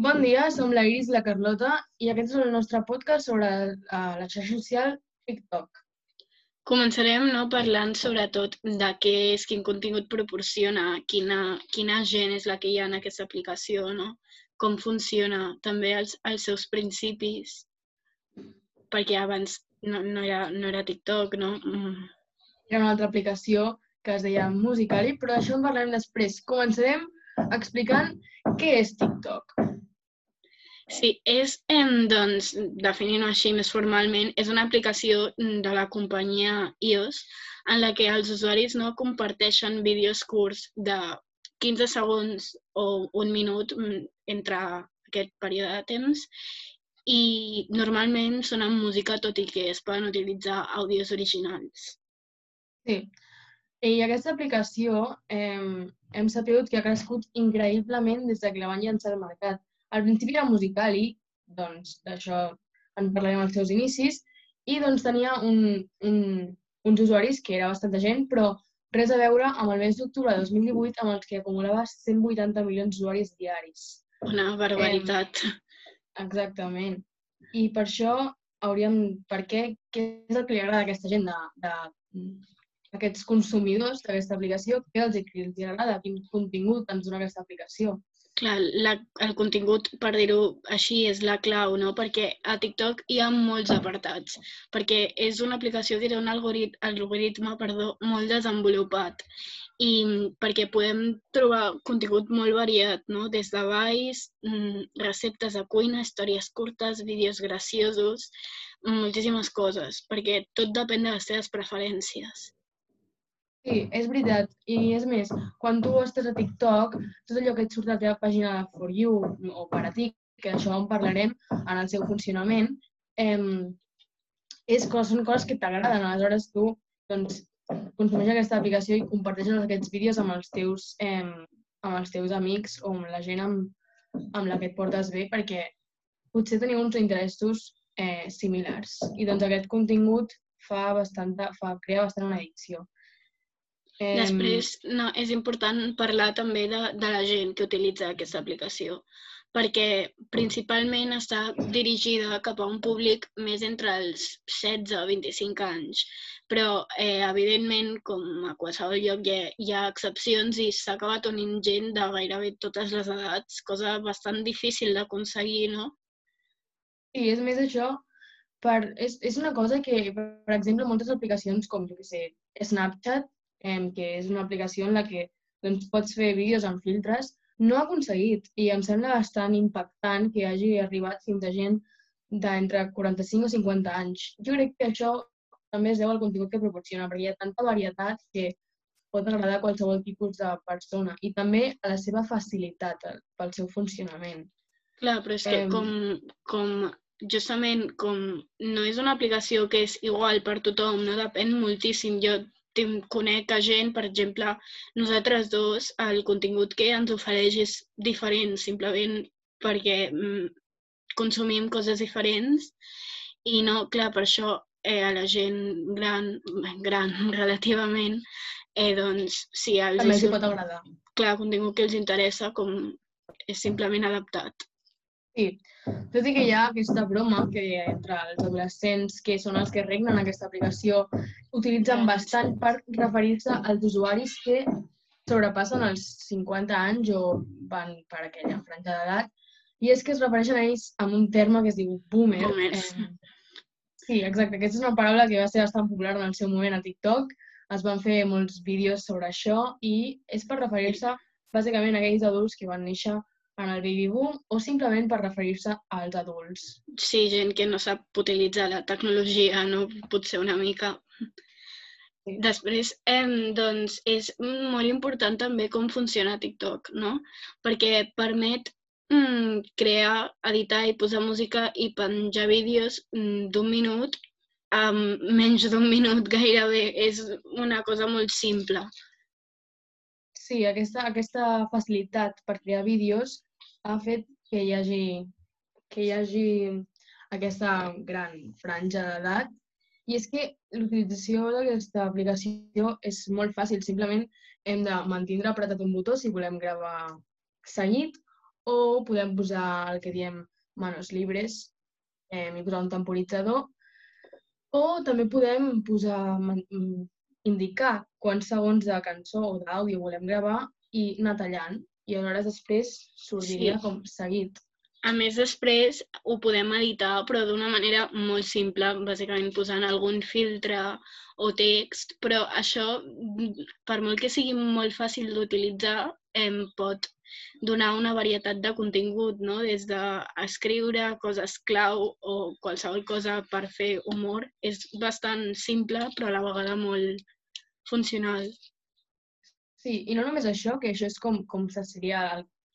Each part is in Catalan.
Bon dia, som la Iris i la Carlota i aquest és el nostre podcast sobre uh, la xarxa social TikTok. Començarem no, parlant sobretot de què és, quin contingut proporciona, quina, quina gent és la que hi ha en aquesta aplicació, no? com funciona, també els, els seus principis, perquè abans no, no, era, no era TikTok, no? Mm. Era una altra aplicació que es deia Musicali, però d'això en parlarem després. Començarem explicant què és TikTok. Sí, és, eh, doncs, definint-ho així més formalment, és una aplicació de la companyia iOS en la que els usuaris no comparteixen vídeos curts de 15 segons o un minut entre aquest període de temps i normalment són amb música, tot i que es poden utilitzar àudios originals. Sí, i aquesta aplicació eh, hem sabut que ha crescut increïblement des que la van llançar al mercat al principi era musical i, doncs, d'això en parlarem als seus inicis, i doncs tenia un, un, uns usuaris que era bastanta gent, però res a veure amb el mes d'octubre de 2018 amb els que acumulava 180 milions d'usuaris diaris. Una barbaritat. Eh, exactament. I per això hauríem... Per què? Què és el que li agrada a aquesta gent de, de aquests consumidors d'aquesta aplicació? Què els, els agrada? Quin contingut ens dona aquesta aplicació? Clar, la, el contingut, per dir-ho així, és la clau, no? Perquè a TikTok hi ha molts apartats, perquè és una aplicació té un algorit algoritme perdó, molt desenvolupat i perquè podem trobar contingut molt variat, no? des de balls, mm, receptes de cuina, històries curtes, vídeos graciosos, moltíssimes coses, perquè tot depèn de les teves preferències. Sí, és veritat. I és més, quan tu estàs a TikTok, tot allò que et surt a la teva pàgina de For You o per a ti, que això en parlarem en el seu funcionament, eh, és, són coses que t'agraden. Aleshores tu doncs, consumeixes aquesta aplicació i comparteixes aquests vídeos amb els teus, eh, amb els teus amics o amb la gent amb, amb la que et portes bé perquè potser teniu uns interessos eh, similars. I doncs aquest contingut fa bastanta, fa, crea bastant una addicció. Després, no, és important parlar també de, de la gent que utilitza aquesta aplicació, perquè principalment està dirigida cap a un públic més entre els 16 i 25 anys, però eh, evidentment, com a qualsevol lloc, hi ha, hi ha excepcions i s'ha acabat unint gent de gairebé totes les edats, cosa bastant difícil d'aconseguir, no? Sí, és més això, per, és, és una cosa que, per exemple, moltes aplicacions com, jo què sé, Snapchat, eh, que és una aplicació en la que doncs, pots fer vídeos amb filtres, no ha aconseguit i em sembla bastant impactant que hagi arribat fins a gent d'entre 45 o 50 anys. Jo crec que això també es deu al contingut que proporciona, perquè hi ha tanta varietat que pot agradar a qualsevol tipus de persona i també a la seva facilitat pel seu funcionament. Clar, però és que com, com justament com no és una aplicació que és igual per tothom, no depèn moltíssim. Jo conec a gent, per exemple, nosaltres dos, el contingut que ens ofereix és diferent, simplement perquè mm, consumim coses diferents i no, clar, per això eh, a la gent gran, gran relativament, eh, doncs, si els... També els pot agradar. Clar, contingut que els interessa, com és simplement adaptat. Sí, tot i que hi ha aquesta broma que entre els adolescents, que són els que regnen aquesta aplicació, utilitzen bastant per referir-se als usuaris que sobrepassen els 50 anys o van per aquella franja d'edat, i és que es refereixen a ells amb un terme que es diu boomer. Boomers. Eh, sí, exacte. Aquesta és una paraula que va ser bastant popular en el seu moment a TikTok. Es van fer molts vídeos sobre això i és per referir-se bàsicament a aquells adults que van néixer en el baby boom o simplement per referir-se als adults. Sí, gent que no sap utilitzar la tecnologia, no? Potser una mica. Sí. Després, eh, doncs, és molt important també com funciona TikTok, no? Perquè permet mm, crear, editar i posar música i penjar vídeos mm, d'un minut amb menys d'un minut gairebé. És una cosa molt simple. Sí, aquesta, aquesta facilitat per crear vídeos ha fet que hi hagi, que hi hagi aquesta gran franja d'edat. I és que l'utilització d'aquesta aplicació és molt fàcil. Simplement hem de mantindre apretat un botó si volem gravar seguit o podem posar el que diem manos libres eh, i posar un temporitzador, o també podem posar, indicar quants segons de cançó o d'àudio volem gravar i anar tallant. I aleshores després sortiria sí. com seguit. A més, després ho podem editar, però d'una manera molt simple, bàsicament posant algun filtre o text, però això, per molt que sigui molt fàcil d'utilitzar, em pot donar una varietat de contingut, no? des d'escriure coses clau o qualsevol cosa per fer humor. És bastant simple, però a la vegada molt funcional. Sí, i no només això, que això és com, com seria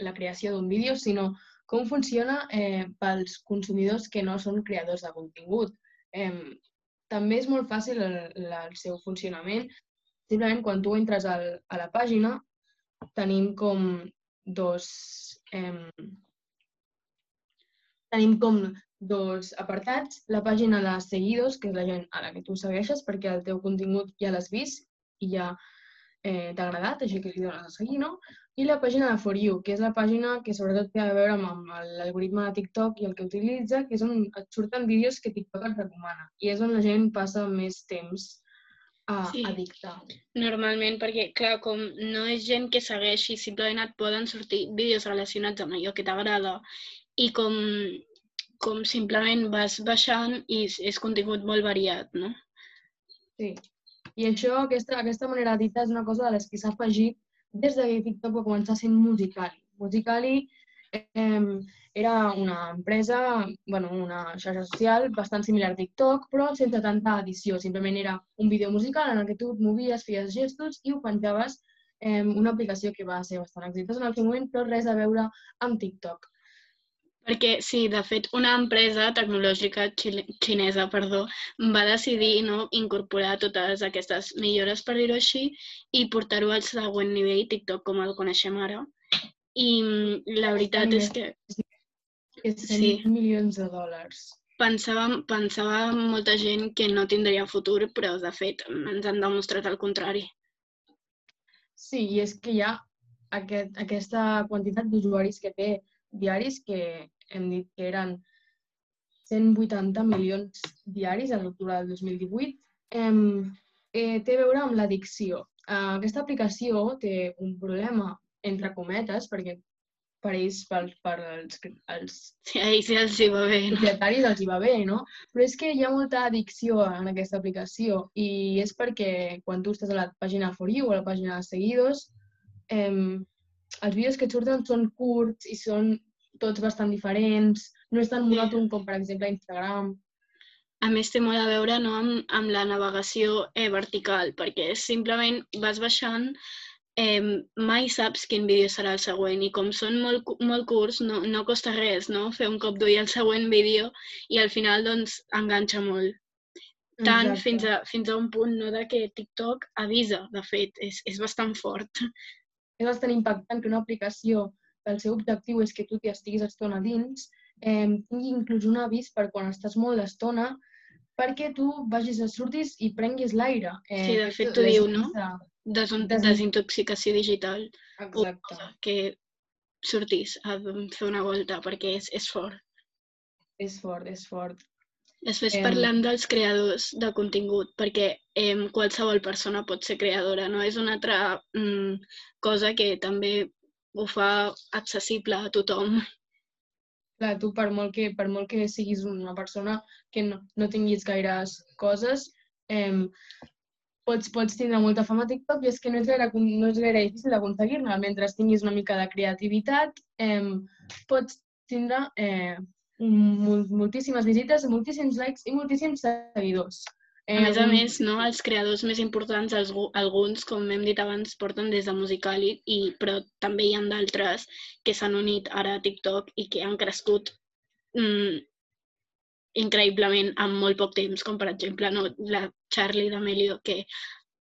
la creació d'un vídeo, sinó com funciona eh, pels consumidors que no són creadors de contingut. Eh, també és molt fàcil el, el seu funcionament. Simplement quan tu entres al, a la pàgina tenim com dos... Eh, tenim com dos apartats. La pàgina de seguidors, que és la gent a la que tu segueixes perquè el teu contingut ja l'has vist i ja eh, t'ha agradat, així que li dones a seguir, no? I la pàgina de For You, que és la pàgina que sobretot té a veure amb, l'algoritme de TikTok i el que utilitza, que és on et surten vídeos que TikTok et recomana. I és on la gent passa més temps a, sí. a dictar. Normalment, perquè, clar, com no és gent que segueixi, simplement et poden sortir vídeos relacionats amb allò que t'agrada i com, com simplement vas baixant i és contingut molt variat, no? Sí. I això, aquesta, aquesta manera de és una cosa de les que s'ha afegit des de que TikTok va començar sent Musicali. Musicali eh, era una empresa, bueno, una xarxa social bastant similar a TikTok, però sense tanta edició. Simplement era un vídeo musical en el que tu et movies, feies gestos i ho penjaves en una aplicació que va ser bastant exitosa en el seu moment, però res a veure amb TikTok. Perquè, sí, de fet, una empresa tecnològica xinesa perdó, va decidir no, incorporar totes aquestes millores, per dir-ho així, i portar-ho al següent nivell, TikTok com el coneixem ara. I mm, la veritat és que... És 100 sí. milions de dòlars. Pensava, pensava molta gent que no tindria futur, però de fet ens han demostrat el contrari. Sí, i és que hi ha aquest, aquesta quantitat d'usuaris que té diaris que hem dit que eren 180 milions diaris a l'octubre del 2018, eh, eh, té a veure amb l'addicció. Eh, aquesta aplicació té un problema, entre cometes, perquè per ells, per, per els, els, sí, a ells els hi va bé, no? propietaris els hi va bé, no? Però és que hi ha molta addicció en aquesta aplicació i és perquè quan tu estàs a la pàgina For You o a la pàgina de seguidors, eh, els vídeos que et surten són curts i són tots bastant diferents, no és tan monòton com, per exemple, Instagram. A més, té molt a veure no, amb, amb la navegació eh, vertical, perquè simplement vas baixant, eh, mai saps quin vídeo serà el següent i com són molt, molt curts, no, no costa res no? fer un cop d'ull al següent vídeo i al final doncs enganxa molt. Tant fins a, fins a un punt no, de que TikTok avisa, de fet, és, és bastant fort. És bastant impactant que una aplicació el seu objectiu és que tu t'hi estiguis estona dins, eh, tingui inclús un avís per quan estàs molt d'estona perquè tu vagis a surtis i prenguis l'aire. Eh, sí, de fet t'ho diu, no? Des desintoxicació digital. Exacte. O que sortis a fer una volta perquè és, és fort. És fort, és fort. Després parlem dels creadors de contingut, perquè eh, qualsevol persona pot ser creadora, no? És una altra mm, cosa que també ho fa accessible a tothom. Clar, tu per molt que, per molt que siguis una persona que no, no tinguis gaires coses, eh, pots, pots tindre molta fama a TikTok i és que no és gaire, no és gaire difícil d'aconseguir-ne. Mentre tinguis una mica de creativitat, eh, pots tindre eh, moltíssimes visites, moltíssims likes i moltíssims seguidors. A més a més, no, els creadors més importants, els, alguns, com hem dit abans, porten des de Musical.ly, i, però també hi ha d'altres que s'han unit ara a TikTok i que han crescut mm, increïblement en molt poc temps, com per exemple no, la Charlie d'Amelio, que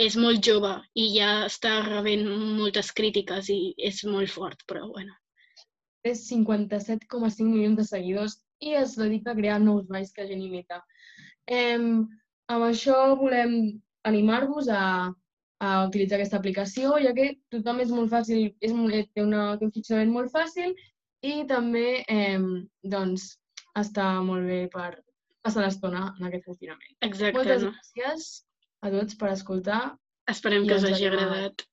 és molt jove i ja està rebent moltes crítiques i és molt fort, però bueno. És 57,5 milions de seguidors i es dedica a crear nous balls que gent imita. Eh, amb això volem animar-vos a, a utilitzar aquesta aplicació, ja que tothom és molt fàcil, és molt, té, una, té un funcionament molt fàcil i també eh, doncs, està molt bé per passar l'estona en aquest confinament. Exacte. Moltes no? gràcies a tots per escoltar. Esperem que us hagi agradat.